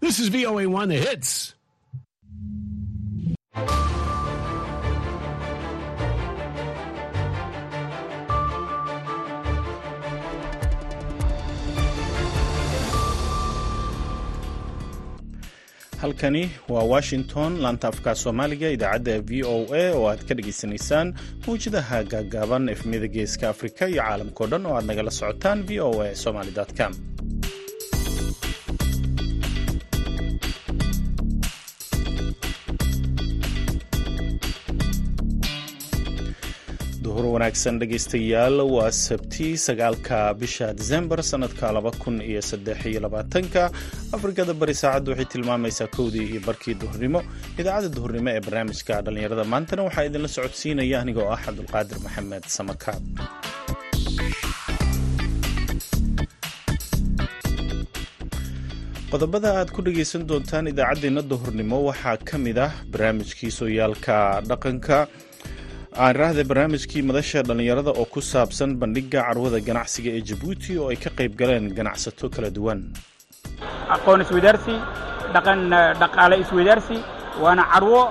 This is VOA1 The Hits. halkani waa washington laanta afka soomaaliga idaacadda v o a oo aad ka dhagaysanaysaan mawjadaha gaagaaban efmiyada geeska afrika iyo caalamkao dhan oo aad nagala socotaan v o a somaly com wanaagsan dhegaystayaal waa sabti sagaalka bisha disembar sanadka laba kun iyo saddex iyo labaatanka. Afrikada bari saacaddu waxay tilmaamaysaa kowdii iyo barkii duhurnimo. Idaacadda duhurnimo ee barnaamijka dhallinyarada maantana waxaa idinla socodsiinaya aniga oo ah cabdulqaadir maxamed samakaab qodobada aad ku dhegaysan doontaan idaacaddeenna duhurnimo waxaa ka mid ah barnaamijkii sooyaalka dhaqanka aan raahday barnaamijkii madasha dhallinyarada oo ku saabsan bandhigga carwada ganacsiga ee jabuuti oo ay ka qayb galeen ganacsato kala duwan. Aqoon isweydaarsi dhaqan dhaqaale isweydaarsi waana carwo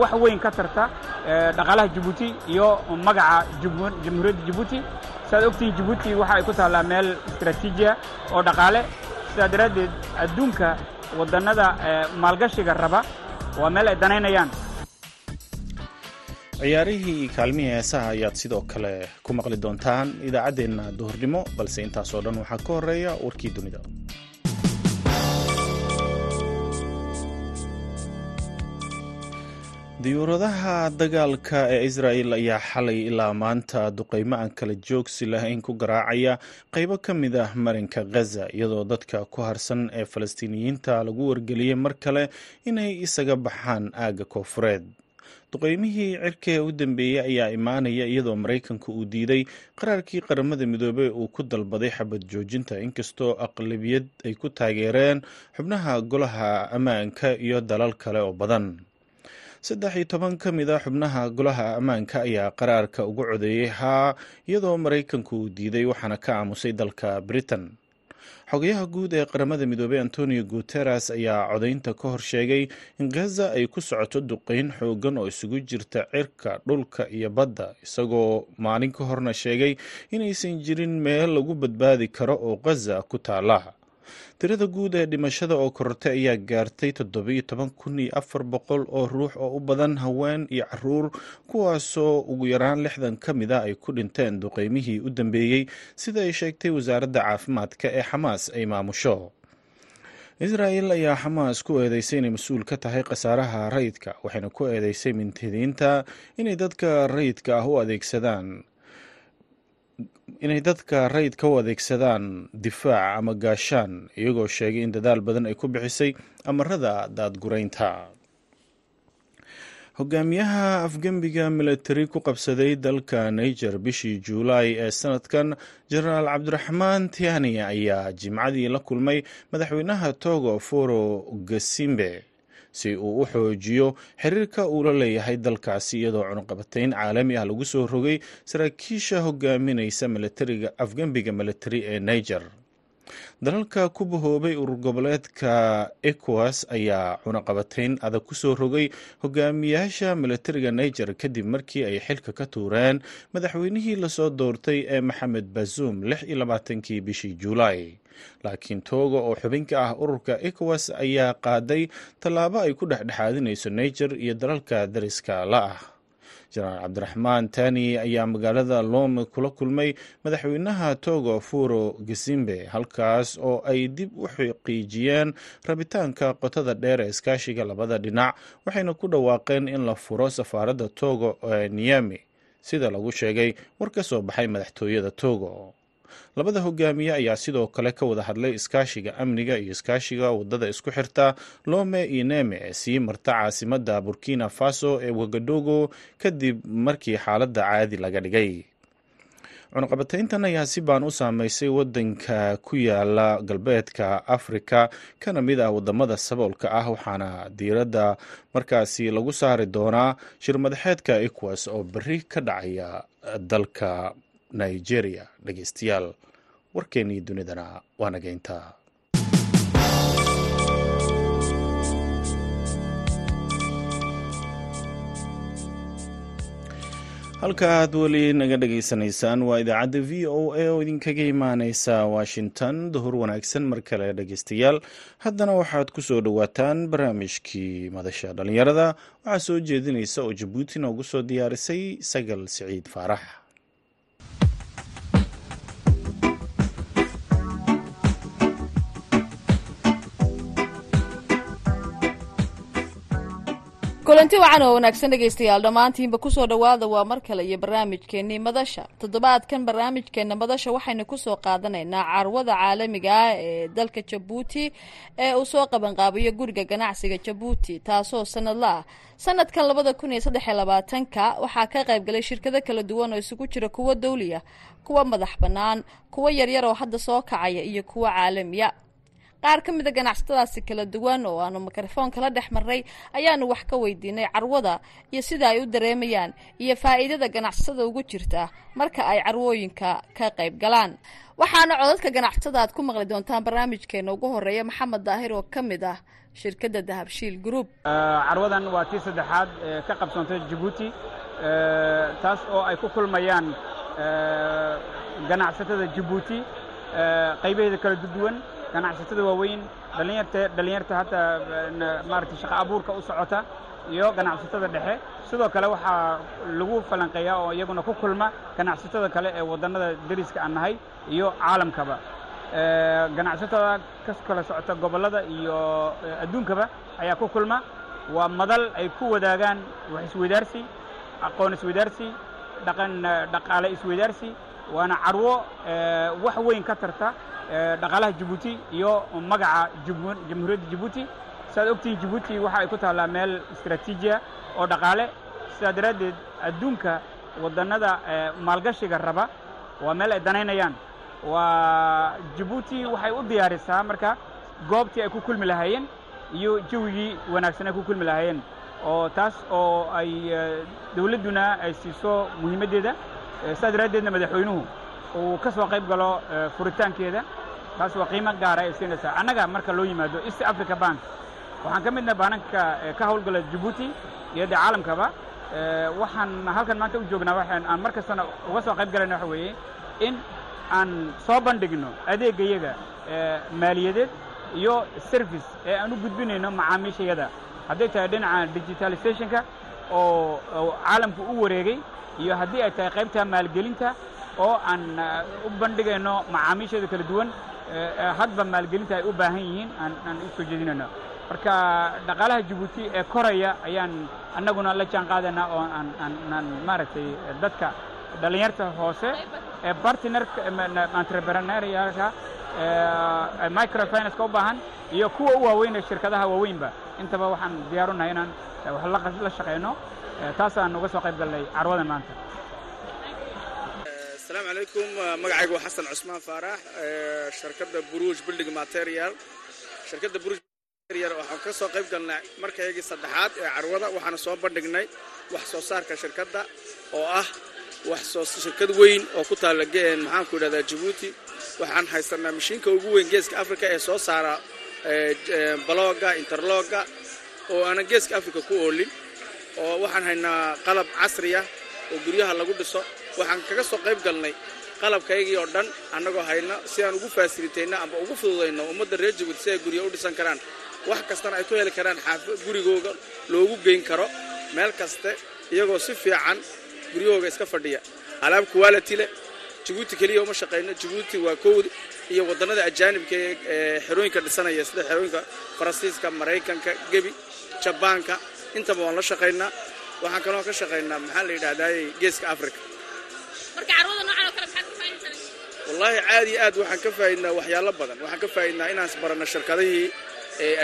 wax weyn ka tarta dhaqaalaha jabuuti iyo magaca jamhuuriyadda jabuuti siaad ogtihiin jabuuti waxa ay ku taallaa meel istraatiijiya oo dhaqaale. Sidaa daraaddeed adduunka waddannada maalgashiga raba waa meel ay danaynayaan ciyaarihii kaalmihii heesaha ayaad sidoo kale ku maqli doontaan idaacaddeenna duhurnimo balse intaasoo dhan waxaa ka horreeya warkii dunida. Diyuuradaha dagaalka ee israel ayaa xalay ilaa maanta duqeymo aan kala joogsi lahayn ku garaacaya qaybo ka mid ah marinka khaza iyadoo dadka ku harsan ee falastiiniyiinta lagu wargeliyey mar kale inay isaga baxaan aagga koofureed duqeymihii cirkee u dambeeyey ayaa imaanaya iyadoo maraykanka uu diiday qaraarkii qaramada midoobey uu ku dalbaday xabad joojinta. Inkastoo aqlabiyad ay ku taageereen xubnaha golaha ammaanka iyo dalal kale oo badan. Saddex iyo toban ka mid a xubnaha golaha ammaanka ayaa qaraarka ugu codeeyey haa iyadoo maraykanku uu diiday waxaana ka aamusay dalka britain xogayaha guud ee qaramada midoobey antonio guteres ayaa codaynta ka hor sheegay in khaza ay ku socoto duqeyn xoogan oo isugu jirta cirka dhulka iyo badda isagoo maalin ka horna sheegay inaysan jirin meel lagu badbaadi karo oo khaza ku taala tirada guud ee dhimashada oo korortay ayaa gaartay toddobiyo toban kun iyo afar boqol oo ruux oo u badan haween iyo carruur kuwaasoo ugu yaraan lixdan ka mid a ay ku dhinteen duqeymihii u dambeeyey sida ay sheegtay wasaaradda caafimaadka ee xamaas ay maamusho. Israel ayaa xamaas ku eedeysay inay mas'uul ka tahay khasaaraha rayidka waxayna ku eedeysay mintidiinta inay dadka rayidka ah u adeegsadaan inay dadka rayidka u adeegsadaan difaac ama gaashaan iyagoo sheegay in dadaal badan ay ku bixisay amarada daadguraynta hogaamiyaha afgembiga milatari ku qabsaday dalka niger bishii juulaay ee sanadkan jenaraal cabdiraxmaan tiani ayaa jimcadii la kulmay madaxweynaha togo foro gasimbe si uu u xoojiyo xiriirka uu la leeyahay dalkaasi iyadoo cunuqabatayn caalami ah lagu soo rogay saraakiisha hogaaminaysa milatariga afgembiga militari ee niger dalalka ku bahoobay urur goboleedka ecowas ayaa cunaqabatayn adag ku soo rogay hogaamiyaasha milatariga niger kadib markii ay xilka ka tuureen madaxweynihii la soo doortay ee maxamed bazuum lix iyo labaatankii bishii juulaay laakiin tooga oo xubin ka ah ururka ecowas ayaa qaaday tallaabo ay ku dhexdhexaadinayso niger iyo dalalka dariska la ah jenaraal cabdiraxmaan tani ayaa magaalada lome kula kulmay madaxweynaha togo furo gasimbe halkaas oo ay dib u xaqiijiyeen rabitaanka qotada dheer ee iskaashiga labada dhinac waxayna ku dhawaaqeen in la furo safaaradda togo ee niyami sida lagu sheegay war ka soo baxay madaxtooyada togo labada hogaamiye ayaa sidoo kale ka wada hadlay iskaashiga amniga iyo iskaashiga waddada isku xirta lome iyo neme ee sii marta caasimada burkina faso ee wagadogo kadib markii xaaladda caadi laga dhigay. Cunaqabatayntan ayaa si baan u saameysay wadanka ku yaalla galbeedka afrika kana mid ah waddamada saboolka ah waxaana diiradda markaasi lagu saari doonaa shirmadaxeedka ecowas oo beri ka dhacaya dalka nigeria dhegeystayaal warkeennii dunidana waa nageyntaa halka aad weli naga dhegeysanaysaan waa idaacadda v o a oo idinkaga imaaneysa washington. Duhur wanaagsan mar kale dhegeystayaal haddana waxaad ku soo dhowaataan barnaamijkii madasha dhalinyarada. Waxaa soo jeedinaysa oo jabuuti noogu soo diyaarisay sagal siciid faarax. Kulanti wacan oo wanaagsan dhegaystayaal. Dhammaantiinba ku soo dhowaada waa mar kale iyo barnaamijkeennii madasha. Toddobaadkan barnaamijkeenna madasha waxaynu ku soo qaadanaynaa carwada caalamiga ah ee dalka jabuuti ee uu soo qabanqaabiyo guriga ganacsiga jabuuti taasoo sanadla ah. Sanadkan labada kun iyo saddex labaatanka waxaa ka qayb galay shirkado kala duwan oo isugu jira kuwa dawliya kuwa madax bannaan kuwa yaryar oo hadda soo kacaya iyo kuwa caalamiya qaar ka mida ganacsatadaasi kala duwan oo aanu mikrofoon kala dhex marnay ayaanu wax ka weydiinay carwada iyo sida ay u dareemayaan iyo faa'iidada ganacsatada ugu jirta marka ay carwooyinka ka qayb galaan. Waxaana codadka ganacsatada aad ku maqli doontaan barnaamijkeena ugu horreeya maxamed daahir oo ka mid ah shirkadda dahabshiil group. Carwadan waa tii saddexaad ka qabsoontay jabuuti taas oo ay ku kulmayaan ganacsatada jabuuti qaybaheeda kala duwan ganacsatada waaweyn dhalinyarta dhalinyarta hadda maaragtay shaqo abuurka u socota iyo ganacsatada dhexe. Sidoo kale waxaa lagu falanqeeyaa oo iyaguna ku kulma ganacsatada kale ee waddannada deriska aan nahay iyo caalamkaba. Ganacsatada ka kala socota gobollada iyo adduunkaba ayaa ku kulma. Waa madal ay ku wadaagaan wax isweydaarsi aqoon isweydaarsi dhaqan dhaqaale isweydaarsi waana carwo wax weyn ka tarta dhaqaalaha jabuuti iyo magaca jamhuuriyadda jabuuti siaad ogtihiin jabuuti waxa ay ku taallaa meel istraatiijiya oo dhaqaale. Sidaa daraaddeed adduunka waddannada maalgashiga raba waa meel ay danaynayaan. Waa jabuuti waxay u diyaarisaa marka goobtii ay ku kulmi lahaayeen iyo jawigii wanaagsan ay ku kulmi lahaayeen oo taas oo ay dawladduna ay siiso muhiimaddeeda sidaa daraaddeedna madaxweynuhu uu ka soo qayb galo furitaankeeda. Taas waa qiimo gaara ay siinaysaa. Annaga marka loo yimaado east africa bank waxaan ka midna baananka ka hawlgala jabuuti iyo dee caalamkaba. Waxaan halkan maanta u joognaa waxaan aan mar kastana uga soo qayb galayna waxa weeye in aan soo bandhigno adeegayaga maaliyadeed iyo service ee aan u gudbinayno macaamiishayada. Hadday tahay dhinaca digitalizationka oo caalamku u wareegay iyo haddii ay tahay qaybta maalgelinta oo aan u bandhigayno macaamiishada kala duwan hadba maalgelinta ay u baahan yihiin aan u soo jeedinayno marka dhaqaalaha jabuuti ee koraya ayaan annaguna la jaan qaadaynaa oo aan maaragtay dadka dhallinyarta hoose ee bartnerka entrepreneurialka microfinance-ka u baahan iyo kuwa u waaweynee shirkadaha waaweynba. Intaba waxaan diyaarunahay inaan wax la shaqayno taasaan uga soo qayb galnay carwadan maanta asalaamu calaykum magacaygu waa xasan cusmaan faarax shirkadda buruuj building material. Shirkadda buruuj waxaan ka soo qayb galnay markaygii saddexaad ee carwada waxaana soo bandhignay wax soo saarka shirkadda oo ah shirkad weyn oo ku taalla maxaanku idhahdaa jabuuti waxaan haysanaa mashiinka ugu weyn geeska africa ee soo saara balooga interlooga oo aanan geeska africa ku oolin oo waxaan haynaa qalab casriya oo guryaha lagu dhiso waxaan kaga soo qayb galnay qalabkaygii oo dhan annagoo hayna si aan ugu faasilitayno amba ugu fududayno ummadda reer jabuuti si ay gurya u dhisan karaan. Wax kastana ay ku heli karaan xaafa gurigooga loogu geyn karo meel kaste iyagoo si fiican guryahooga iska fadhiya. Alaab quality leh jabuuti keliya uma shaqayno. Jabuuti waa kowda iyo waddannada ajaanibka ee xerooyinka dhisanaya sida xerooyinka faransiiska maraykanka gebi jabaanka. Intaba waan la shaqaynaa. Waxaan kaloo ka shaqaynaa maxaa la yidhahdaayey geeska africa wallaahi caadi aad waxaan ka faa'iidnaa waxyaalo badan. Waxaan ka faa'iidnaa inaan isbaranno shirkadihii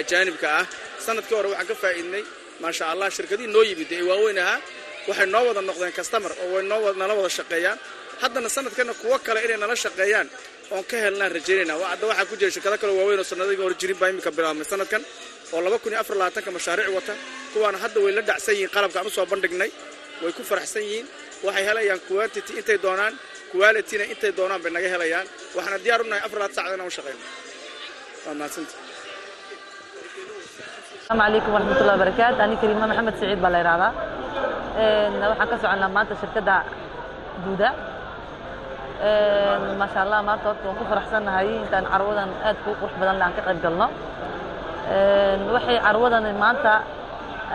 ajaanibka ah. Sanadkii hore waxaan ka faa'iidnay maasha allah shirkadihii noo yimid ee waaweyn ahaa waxay noo wada noqdeen kastamar oo nala wada shaqeeyaan. Haddana sanadkana kuwo kale inay nala shaqeeyaan oon ka helnaan rajaynayna hadda waxaa ku jira shirkado kale waaweyn oo sanadihii hore jirin baa imika bilaabmay sanadkan oo mashaariic wata kuwaana hadda way la dhacsan yihiin qalabkaan u soo bandhignay way ku faraxsan yihiin waxay helayaan quantity intay doonaan qualityna intay doonaan bay naga helayaan waxaana diyaar u nahay afar labaad sacad inaan u shaqeyno waa mahadsanta السلام عليكم ورحمة الله وبركاته أنا كريمة محمد سعيد بالله يرضى waxaan ka soconnaa maanta shirkadda duuda maasha allah maanta horta waan ku faraxsannahay intaan carwadan aad kuu qurux badan le aan ka qayb galno waxay carwadan maanta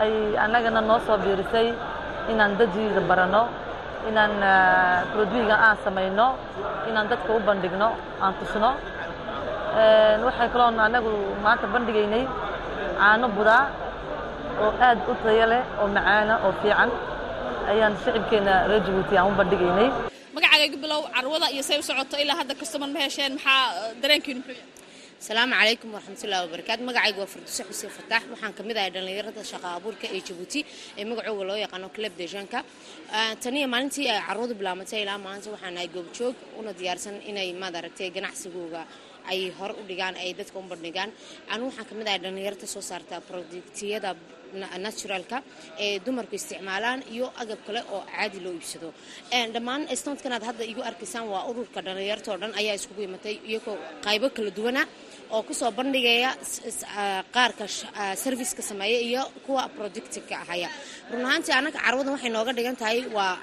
ay annagana noo soo biirisay inaan dajiida baranno inaan produiga aan samayno inaan dadka u bandhigno aan tusno. Waxay kaloon annagu maanta bandhigaynay caano budaa oo aad u tayo leh oo macaana oo fiican. Ayaan shicibkeenna reer jabuuti aan u bandhigaynay. Magacaaga igu bilow carwada iyo say u socoto ilaa hadda kastoman ma hesheen maxaa dareenkiinu muxuu yahay asalaamu calaykum waraxmatullahi wabarakaatu magacaygu waa farduse xuseen fataax waxaan ka mid ahay dhallinyarada shaqa abuurka ee jabuuti ee magacooga loo yaqaano club dejanka taniya maalintii ay carwadu bilaamatay ilaa maanta waxaan ahay goobjoog una diyaarsan inay maad ganacsigooga ay hore u dhigaan ay dadka u bandhigaan. Anu waxaan ka mid ahay dhallinyarta soo saarta productiyada naturalka ee dumarku isticmaalaan iyo agab kale oo caadi loo iibsado. Dhammaan stondkan aad hadda igu arkaysaan waa ururka dhallinyarta oo dhan ayaa iskugu imatay iyagoo qaybo kala duwana oo ku soo bandhigaya qaarka serviceka sameeya iyo kuwa productka ahaya. Run ahaantii annaga carwadan waxay nooga dhigan tahay waa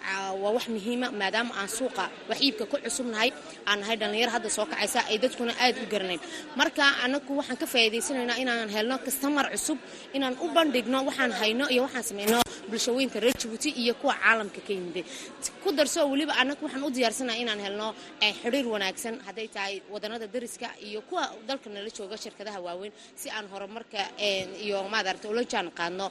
wax muhiima maadaama aan suuqa wax iibka ku cusubnahay aan nahay dhallinyaro hadda soo kacaysa ay dadkuna aad u garanayn. Marka annagu waxaan ka faa'iidaysanaynaa inaan helno kastamar cusub inaan u bandhigno waxaan hayno iyo waxaan sameyno bulshooyinka reer jabuuti iyo kuwa caalamka ka yimid ku darso weliba annaga waxaan u diyaarsanaha inaan helno xiriir wanaagsan. Hadday tahay wadanada dariska iyo kuwa dalka nala jooga shirkadaha waaweyn si aan horumarka iyo maadarata ula jaan qaadno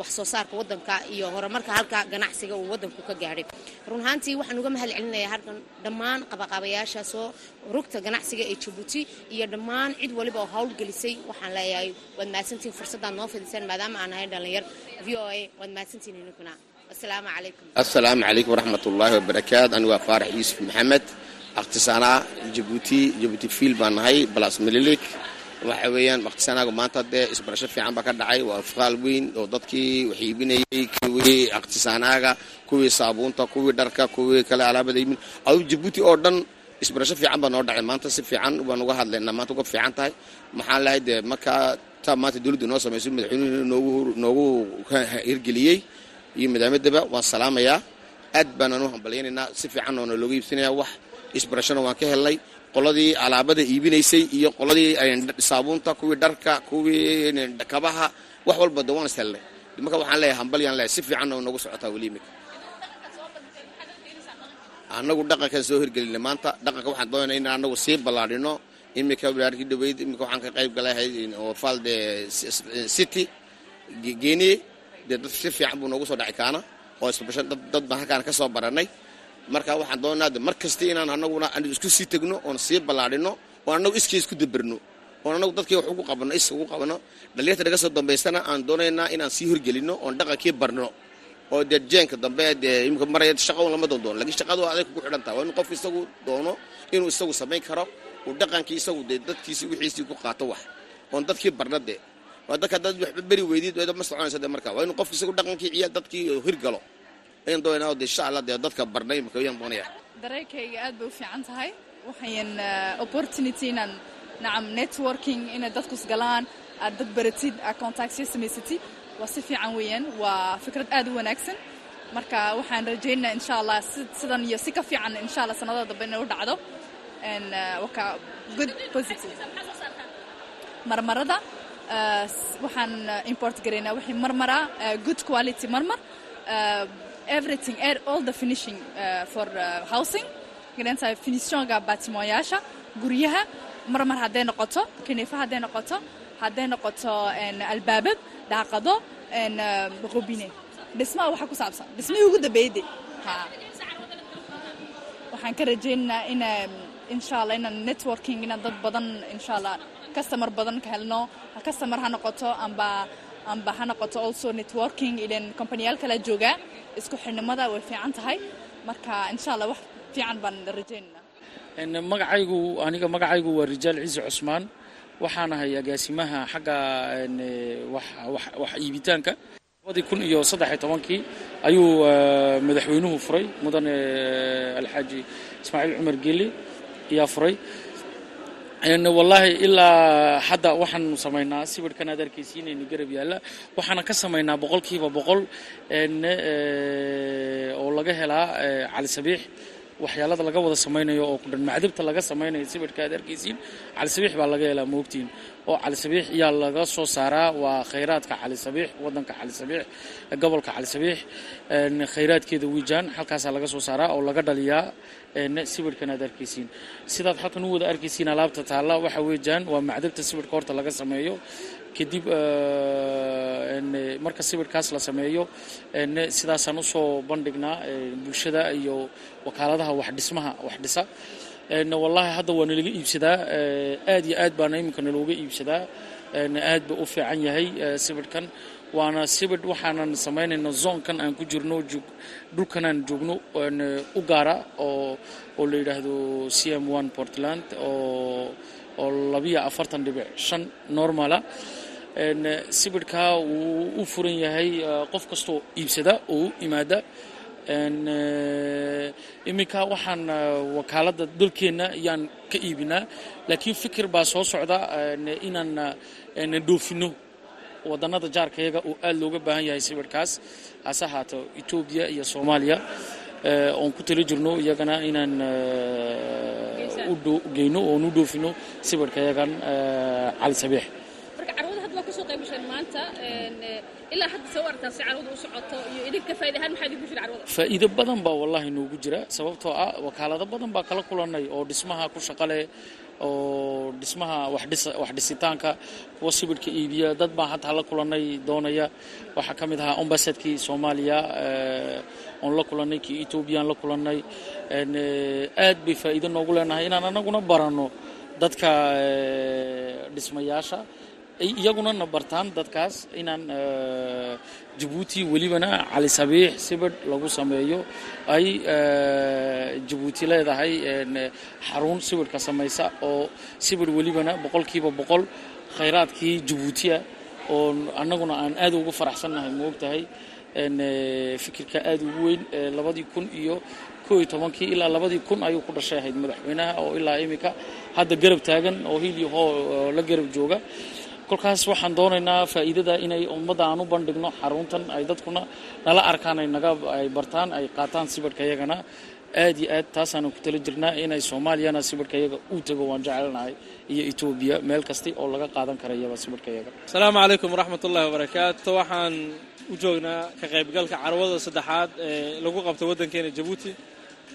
wax soo saarka wadanka iyo horumarka halka ganacsiga uu wadanku ka gaadhay. Run ahaantii waxaan uga mahad halkan dhammaan qabaqaabayaasha rugta ganacsiga ee jabuuti iyo dhammaan cid waliba oo howlgelisay waxaan leeyahay. Waad mahadsantihiin fursaddaad noo fidiseen maadaama aan ahay dhallinyar v o a waad mahadsantihiin ininkuna asalaamu calaykum. Assalaamu calaykum waraxmatullaahi wabarakaatu anigu waa faarax yuusuf maxamed akhtisaanaa jabuuti jabuuti fiil baan nahay balas mililik waxa weeyaan akhtisaanaagu maanta dee isbarasho fiican baa ka dhacay. Waa faal weyn oo dadkii wax iibinayay kuwii akhtisaanaaga kuwii saabuunta kuwii dharka kuwii kale alaabada iibin adu jabuuti oo dhan isbarasho fiican baa noo dhacay. Maanta si fiican baan uga hadlaynaa maanta uga fiican tahay. Maxaan lahay dee markaa taa maanta dowladdu noo samayso madaxweynuhu noogu noogu hirgeliyey iyo madaamadaba waan salaamayaa. Aad baanaan u hambalyaynaynaa si fiican oona looga iibsanayaa wax. Isbarashona waan ka helnay qoladii alaabada iibinaysay iyo qoladii saabuunta kuwii dharka kuwii kabaha wax walba de waan is marka waxaan leeyahay hambalyaan leeyahay si fiican oo noogu socotaa weli imika. Annagu dhaqankan soo hirgelinay maanta dhaqanka waxaan doonayna in annagu sii ballaadhino imika waarkii dhaweyd imika waxaan ka qayb galay falde city geniye dee dad si fiican buu noogu soo dhacay kaana oo isbasho dad baan halkaan ka soo baranay marka waxaan doonaa mar kasta inaan anaguna isku sii tegno oon sii ballaadhino oon annagu iskii isku daberno oon annagu dadkii wax ugu qabano is ugu qabano dhalinyarta naga soo dambaystana aan doonaynaa inaan sii hirgelino oon dhaqankii barno. Oo dee jeenka dambe dee imika maraya shaqo lama doon doono lakiin shaqadu aday kugu xidhan taha waa in qof isagu doono inuu isagu samayn karo uu dhaqankii isagu dee dadkiisii wixiisii ku qaato wax. Oon dadkii barna dee. Waa dadka dad waxba beri weydid ma soconaysa dee marka waa inuu qofki isagu dhaqankii ciyaal dadkii hirgalo dadka barnay imika ayaan doonaya dareenkayga aad bay u fiican tahay. Waxayan opportunity inaan nacam networking inay dadku isgalaan aad dad baratid aad contactyo samaysatid. Waa si fiican weeyaan. Waa fikrad aad u wanaagsan. Marka waxaan rajaynaa insha allah sidan iyo si ka fiican insha allah sanadada dambe inay u dhacdo. Waka good positive. Marmarada waxaan import garaynaa wixii marmara good quality marmar everything all the finishing uh, for uh, housing. Garanta finishonga baatimoyaasha guryaha marmar hadday noqoto kaniifa hadday noqoto hadday noqoto albaabad daaqado robine. Dhismaha waxa ku saabsan. Dhismihii ugu dambeeyde waxaan ka rajaynaynaa in insha allah inaan networking inaan dad badan insha allah customer badan ka helno customer ha noqoto amba amba ha noqoto also networking ilan companiyaal kala joogaa isku xidhnimada way fiican tahay. Marka insha allah wax fiican baan rajaynayna magacaygu aniga magacaygu waa rijaal ciise cusmaan. Waxaan ahay agaasimaha xagga wax iibitaanka. Labadii kun iyo saddex iyo tobankii ayuu madaxweynuhu furay. Mudane alxaaji ismaaciil cumar geli ayaa furay wallaahi ilaa hadda waxaan samaynaa sawirkan aad arkaysiinayna garab yaalla. Waxaana ka samaynaa boqolkiiba boqol oo laga helaa cali sabiix waxyaalada laga wada samaynayo oo kudhan macdabta laga samaynayo sawirka aad arkaysiin cali sabiix baa laga helaa moogtiin oo cali sabiix yaa laga soo saaraa waa khayraadka cali sabiix wadanka cali sabiix gobolka cali sabiix khayraadkeeda wiijaan halkaasaa laga soo saaraa oo laga dhaliyaa sawirkan aad arkaysiin sidaad halkan u wada arkaysiin alaabta taalla waxa weejaan waa macdabta sawirka horta laga sameeyo kadib marka sawirkaas la sameeyo sidaasaan u soo bandhignaa bulshada iyo wakaaladaha waxdhismaha wax dhisa wallaahi hadda waa nalaga iibsadaa aad iyo aad baana iminka nalooga iibsadaa. Aad ba u fiican yahay sawirkan. Waana sibidh waxaanan samaynayna zoonkan aan ku jirno dhulkanaan joogno u gaara oo oo la yidhaahdo c m one portland oo oo labiyo afartan dhibic shan normala sibidhkaa wuu u furan yahay qof kastoo iibsada oo u imaada iminka waxaan wakaaladda dalkeenna ayaan ka iibinaa. Laakiin fikir baa soo socda inaan dhoofino wadannada jaarkayaga oo aad looga baahan yahay sawirkaas hase ahaato etoobiya iyo soomaaliya. Oon ku tali jirno iyagana inaan geyno oon u dhoofino sawirkayagan cali sabiix marka carwada hadda waa ka soo qayb gasheen maanta ilaa hadda soo aragtaa si carwada u socoto iyo idinka faa'iida ahaan maxaa idinku jira carwada faa'iido badan baa wallaahi noogu jira sababtoo ah wakaalado badan baa kala kulannay oo dhismaha ku shaqale oo dhismaha wax dhisitaanka kuwa sibidhka iibiya dad baan hataa la kulannay doonaya. Waxaa ka mid ahaa ambasadkii soomaaliya oon la kulannay kii etoobiyaan la kulannay aad bay faa'iido noogu leenahay. Inaan anaguna baranno dadka dhismayaasha iyaguna na bartaan dadkaas inaan jabuuti welibana cali sabiix sibidh lagu sameeyo. Ay jabuuti leedahay xarun sibidhka samaysa oo sibidh welibana boqolkiiba boqol khayraadkii jabuutiya oo annaguna aan aad ugu faraxsannahay ma ogtahay fikirka aad ugu weyn labadii kun iyo koo iyo tobankii ilaa labadii kun ayuu ku dhashay ahayd madaxweynaha oo ilaa iminka hadda garab taagan oo hiil iyo hoo la garab jooga kolkaas waxaan doonaynaa faa'iidada inay ummadda aan u bandhigno xaruntan ay dadkuna nala arkaan ay naga ay bartaan ay qaataan sibidhka iyagana. Aad iyo aad taasaanan ku tala jirnaa inay soomaaliyana sibidhka iyaga uu tago waan jecelnahay. Iyo etoobiya meel kasta oo laga qaadan karayaba sibidhka iyaga. Asalaamu calaykum waraxmat ullahi wabarakaatu waxaan u joognaa ka qaybgalka carwada saddexaad ee lagu qabtay waddankeena jabuuti.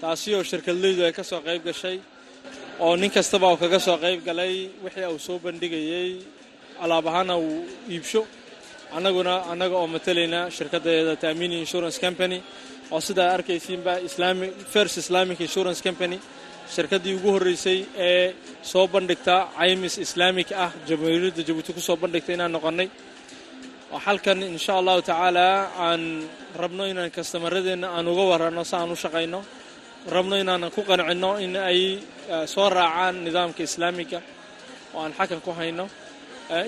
Taasi oo shirkadleydu ay ka soo qayb gashay oo nin kastaba uu kaga soo qayb galay wixii uu soo bandhigayey alaab ahaana uu iibsho. Annaguna annaga oo matalayna shirkaddeeda taamini insurance company oo sidaa arkaysiinba first islamic insurance company shirkaddii ugu horreysay ee soo bandhigta caymis islaamik ah jamhuuriyadda jabuuti ku soo bandhigta inaan noqonnay. Oo halkan insha allahu tacaala aan rabno inaan kastamarradeenna aan uga waranno si aan u shaqayno. Rabno inaanan ku qancinno in ay soo raacaan nidaamka islaamiga oo aan xakan ku hayno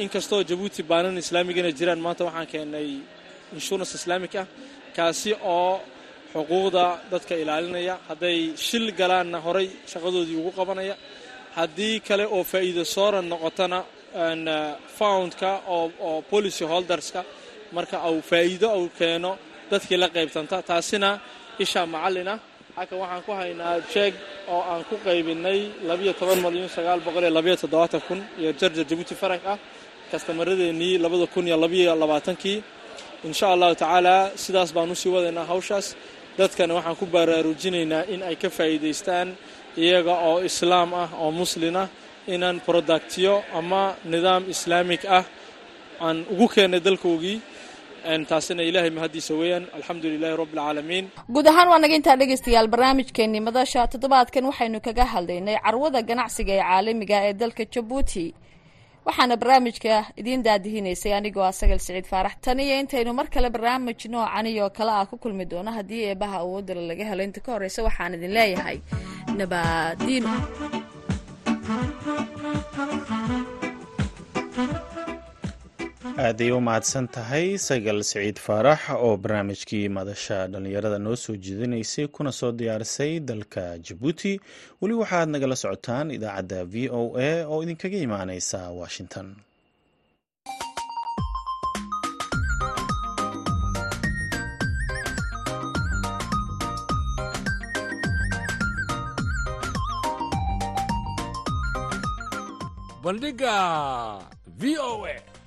inkastoo jabuuti baanan islaamigana jiraan maanta waxaan keennay insurance islaamik ah kaasi oo xuquuqda dadka ilaalinaya hadday shil galaanna horay shaqadoodii ugu qabanaya. Haddii kale oo faa'iido sooran noqotona foundka oo policy holderska marka uu faa'iido uu keeno dadkii la qaybtanta taasina isha macallin ah halkan waxaan ku haynaa jeeg oo aan ku qaybinay labiyo toban malyan sagaal boqol iyo labayo toddobaatan kun iyo jarjar jabuuti farank ah. Kastamarradeenii labada kun iyo labayo labaatankii. Insha allahu tacaala sidaas baan u sii wadaynaa hawshaas. Dadkana waxaan ku baraarujinaynaa in ay ka faa'iidaystaan iyaga oo islaam ah oo muslin ah inaan productiyo ama nidaam islaamik ah aan ugu keennay dalkoogii taasina ilaahay mahaddiisa weeyaan. Alxamdu lilahi rabbi alcaalamiin guud ahaan waa naga intaa dhegaystayaal madasha toddobaadkan waxaynu kaga hadlaynay carwada ganacsiga ee caalamiga ee dalka jabuuti. Waxaana barnaamijka idiin daadihinaysay anigoo ah sagal siciid faarax. Tan iyo intaynu mar kale barnaamij noocani oo kale ah ku kulmi doono haddii eebaha awoodala laga helo. Inta ka horreysa waxaan idin leeyahay nabadiino aaday u mahadsan tahay sagal siciid faarax oo barnaamijkii madasha dhallinyarada noo soo jeedinaysay kuna soo diyaarisay dalka jabuuti weli waxaad nagala socotaan idaacadda v o a oo idinkaga imaaneysa washington. Bandhiga v o a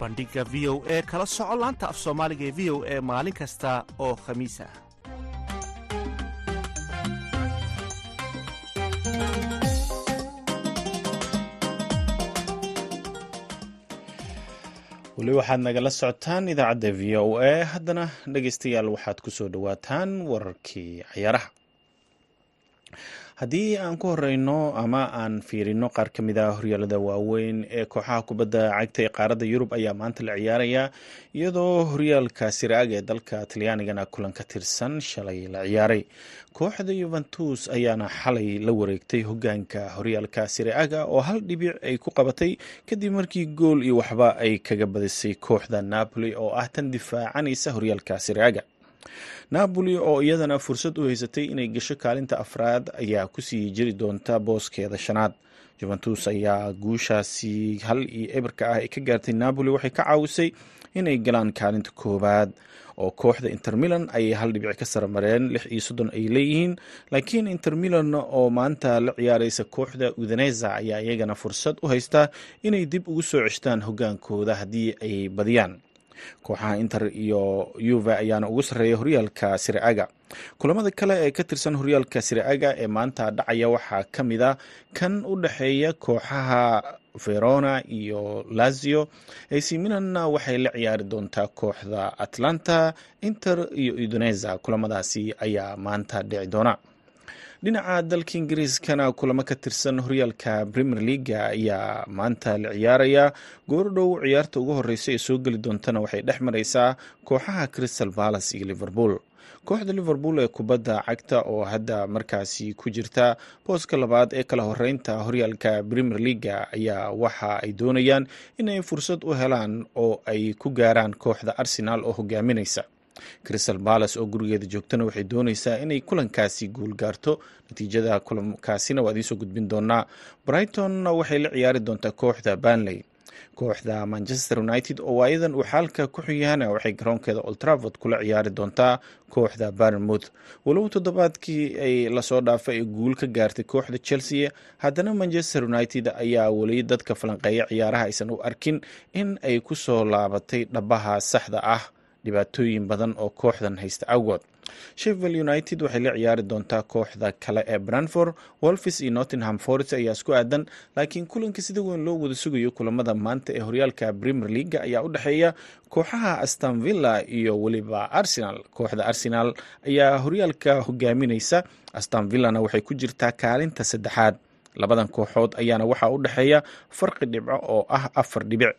bandhiga v o e kala soco laanta af soomaaliga ee v o e maalin kasta oo khamiis ah weli waxaad nagala socotaan idaacadda v o a. Haddana dhegeystayaal waxaad ku soo dhowaataan wararkii cayaaraha haddii aan ku horeyno ama aan fiirino qaar ka mid ah horyaalada waaweyn ee kooxaha kubadda cagta ee qaaradda yurub ayaa maanta la ciyaaraya iyadoo horyaalka siraaga ee dalka talyaanigana kulan ka tirsan shalay la ciyaaray. Kooxda yuventus ayaana xalay la wareegtay hogaanka horyaalka siraaga oo hal dhibic ay ku qabatay kadib markii gool iyo waxba ay kaga badisay kooxda napoli oo ah tan difaacanaysa horyaalka siraaga napoli oo iyadana fursad u haysatay inay gasho kaalinta afraad ayaa ku sii jiri doonta booskeeda shanaad. Juventus ayaa guushaasi hal iyo eberka ah ay ka gaartay. Napoli waxay ka caawisay inay galaan kaalinta koowaad oo kooxda inter milan ayay hal dhibic ka saramareen lix iyo soddon ay leeyihiin. Laakiin inter milan oo maanta la ciyaareysa kooxda udaneza ayaa iyagana fursad u haysta inay dib ugu soo ceshtaan hogaankooda haddii ay badiyaan kooxaha inter iyo yuve ayaana ugu sarreeya horyaalka siraaga kulamada kale ee ka tirsan horyaalka siraaga ee maanta dhacaya waxaa ka mid a kan u dhexeeya kooxaha verona iyo lazio. Ac milanna waxay la ciyaari doontaa kooxda atlanta inter iyo udoneza kulamadaasi ayaa maanta dhici doona dhinaca dalka ingiriiskana kulamo ka tirsan horyaalka premier leaga ayaa maanta la ciyaaraya. Goordhow ciyaarta ugu horeysa ee soo geli doontana waxay dhex mareysaa kooxaha crystal palace iyo liverpool. Kooxda liverpool ee kubadda cagta oo hadda markaasi ku jirta booska labaad ee kala horeynta horyaalka premier leaga ayaa waxa ay doonayaan inay fursad u helaan oo ay ku gaaraan kooxda arsenal oo hogaaminaysa crystal palace oo gurigeeda joogtana waxay dooneysaa inay kulankaasi guul gaarto. Natiijada kulankaasina waa idiinsoo gudbin doonaa. Brightonna waxay la ciyaari doontaa kooxda banley kooxda manchester united oo waayadan uu xaalka ku xigyaana waxay garoonkeeda oltravord kula ciyaari doontaa kooxda barnmouth walow toddobaadkii ay la soo dhaafay ay guul ka gaartay kooxda chelsea haddana manchester united ayaa weli dadka falanqeeya ciyaaraha aysan u arkin in ay ku soo laabatay dhabaha saxda ah dhibaatooyin badan oo kooxdan haysta awgood. Sheffield united waxay la ciyaari doontaa kooxda kale ee branford wolfis iyo nottingham forest ayaa isku aadan laakiin kulanka sida weyn loo wada sugayo kulamada maanta ee horyaalka premier leaga ayaa u dhexeeya kooxaha aston villa iyo weliba arsenal. Kooxda arsenal ayaa horyaalka hogaaminaysa. Aston villana waxay ku jirtaa kaalinta saddexaad. Labadan kooxood ayaana waxaa u dhexeeya farqi dhibco oo ah afar dhibic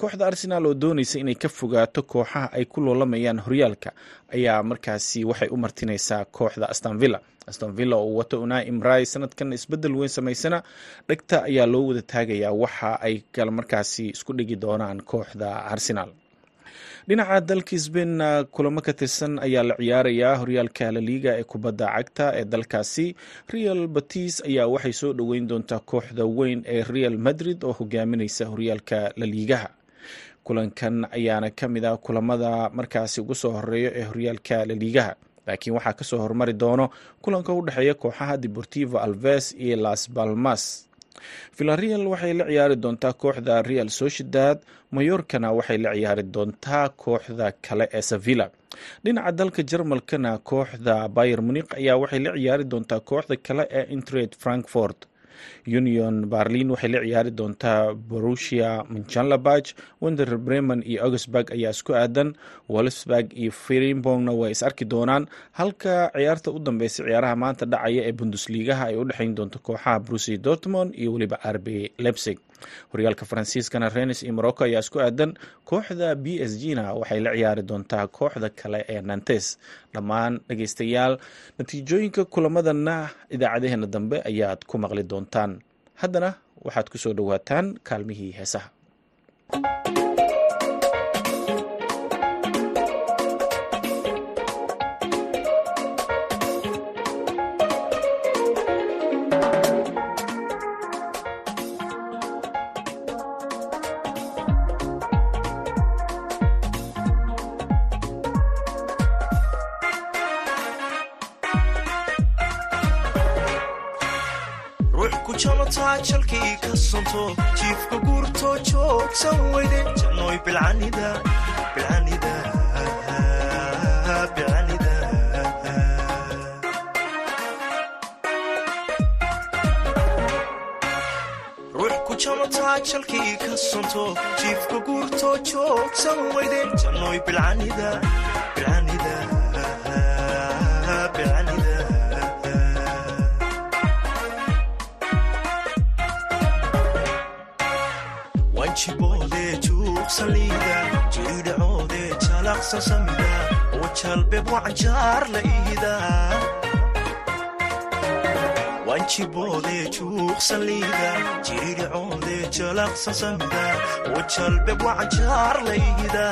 kooxda arsenaal oo doonaysa inay ka fogaato kooxaha ay ku loolamayaan horyaalka ayaa markaasi waxay u martinaysaa kooxda astonvilla astonvilla oo wato unaa imrai sanadkan isbeddel weyn samaysana dhegta ayaa loo wada taagayaa waxa ay markaasi isku dhigi doonaan kooxda arsenaal dhinaca dalka sbain kulamo ka tirsan ayaa la ciyaarayaa horyaalka laliiga ee kubadda cagta ee dalkaasi. Real batis ayaa waxay soo dhoweyn doontaa kooxda weyn ee real madrid oo hogaaminaysa horyaalka laliigaha kulankan ayaana ka mid ah kulamada markaasi ugu soo horreeya ee horyaalka laliigaha laakiin waxaa ka soo hormari doono kulanka u dhexeeya kooxaha deportivo alves iyo las balmas villareal waxay la ciyaari doontaa kooxda real sociedad mayorkana waxay la ciyaari doontaa kooxda kale ee sevilla. Dhinaca dalka jarmalkana kooxda bayer munik ayaa waxay la ciyaari doontaa kooxda kale ee intrade frankfort union berlin waxay la ciyaari doontaa borusia mchanlabach wender bremen iyo augsburg ayaa isku aadan wolfsburg iyo firimbongna way is arki doonaan. Halka ciyaarta u dambeysay ciyaaraha maanta dhacaya ee bundesligaha ay u dhexeyn doonto kooxaha brusi dortmond iyo weliba rb lebsig horyaalka faransiiskana renis iyo morocco ayaa isku aadan. Kooxda b s g na waxay la ciyaari doontaa kooxda kale ee nantes. Dhammaan dhegeystayaal natiijooyinka kulamadana idaacadaheena dambe ayaad ku maqli doontaan haddana waxaad ku soo dhowaataan kaalmihii heesaha jalkii ka sonto jiifka guurto joogsan weyde jannoy bilcanida bilcanida bilcanida ruux ku jamataa jalkii ka sonto jiifka guurto joogsan weyde bilcanida bilcanida wanjiboode juuqsaliida jiidhacoode jalaqsa samida oo jalbeb wacanjaar la iida wanjiboode juuqsaliida jiidhacoode jalaqsa samida oo jalbeb wacanjaar la iida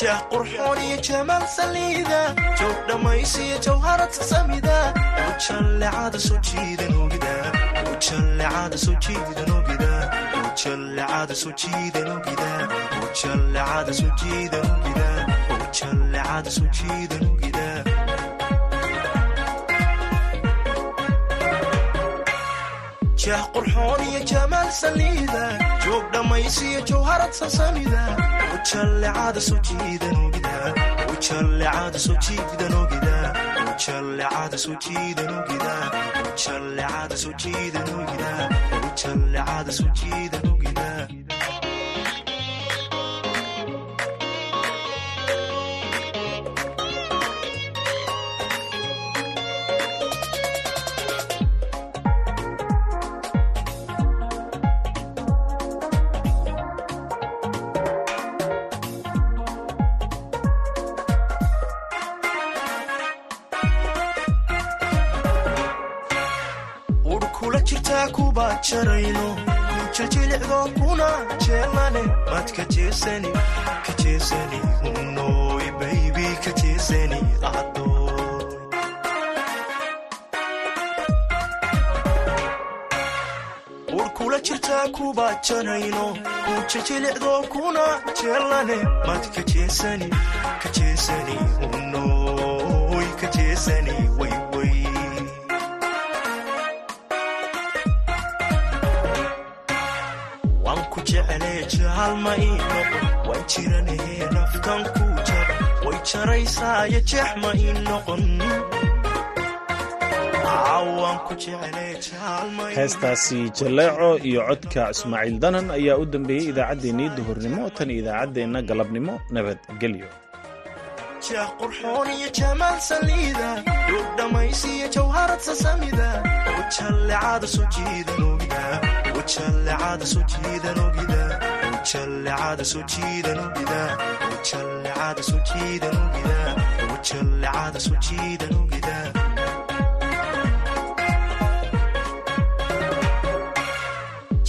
jah qurxoon iyo jamaal saliida joog dhammaysiyo jawharata samida oo jallecada soo jiidan ogida jah qurxoon iyo jamaal saliida joog dhammaysiyo jawharad sasamida ujallecada soo jiidan ogida ujallecada soo jiidan ogida jarayno kujajilicdo kuna jeelane mad ka jeesani ka jeesani unoy baybi ka jeesani adoy urkula jirtaa kuba jarayno kujajilicdo kuna jeelane mad ka jeesani waan jiranahee naftan ku jab way jaraysaayo jeex ma ii noqon waan ku jeclee jaalma ii heestaasi jalleeco iyo codka ismaaciil danan ayaa u dambeeyey idaacaddeenii duhurnimo tan idaacaddeenna galabnimo nabadgelyo jeex qurxoon iyo jamaal saliida dhuug dhammaysiyo jawharad sasamida. Ujallecada soo jiidan ogida ujallecada soo jiidan ogida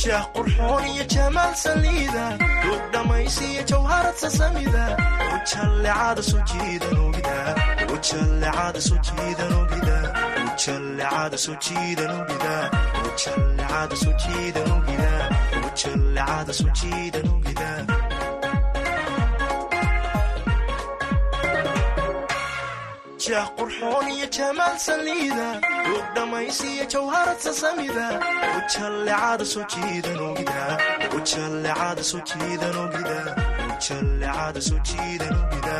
jeex qurxoon iyo jamaal saliida dhuug dhammaysiyo jawharad sasamida ujallecada soo jiidan ujallecada soo jiidan ogida ujallecada soo jiidan ogida ujallecada soo jiidan ogida ujallecada soo jiidan ogida jeex qurxoon iyo jamaal saliida dhuug dhammaysiyo jawharad sasamida ujallecada soo jiidan ogida ujallecada soo jiidan ogida ujallecada soo jiidan ogida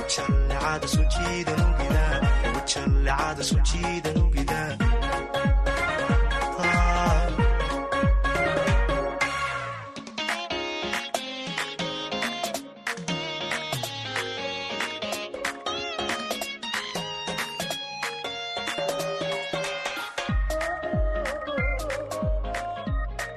ujallecada soo jiidan ogida ujallecada soo jiidan ogida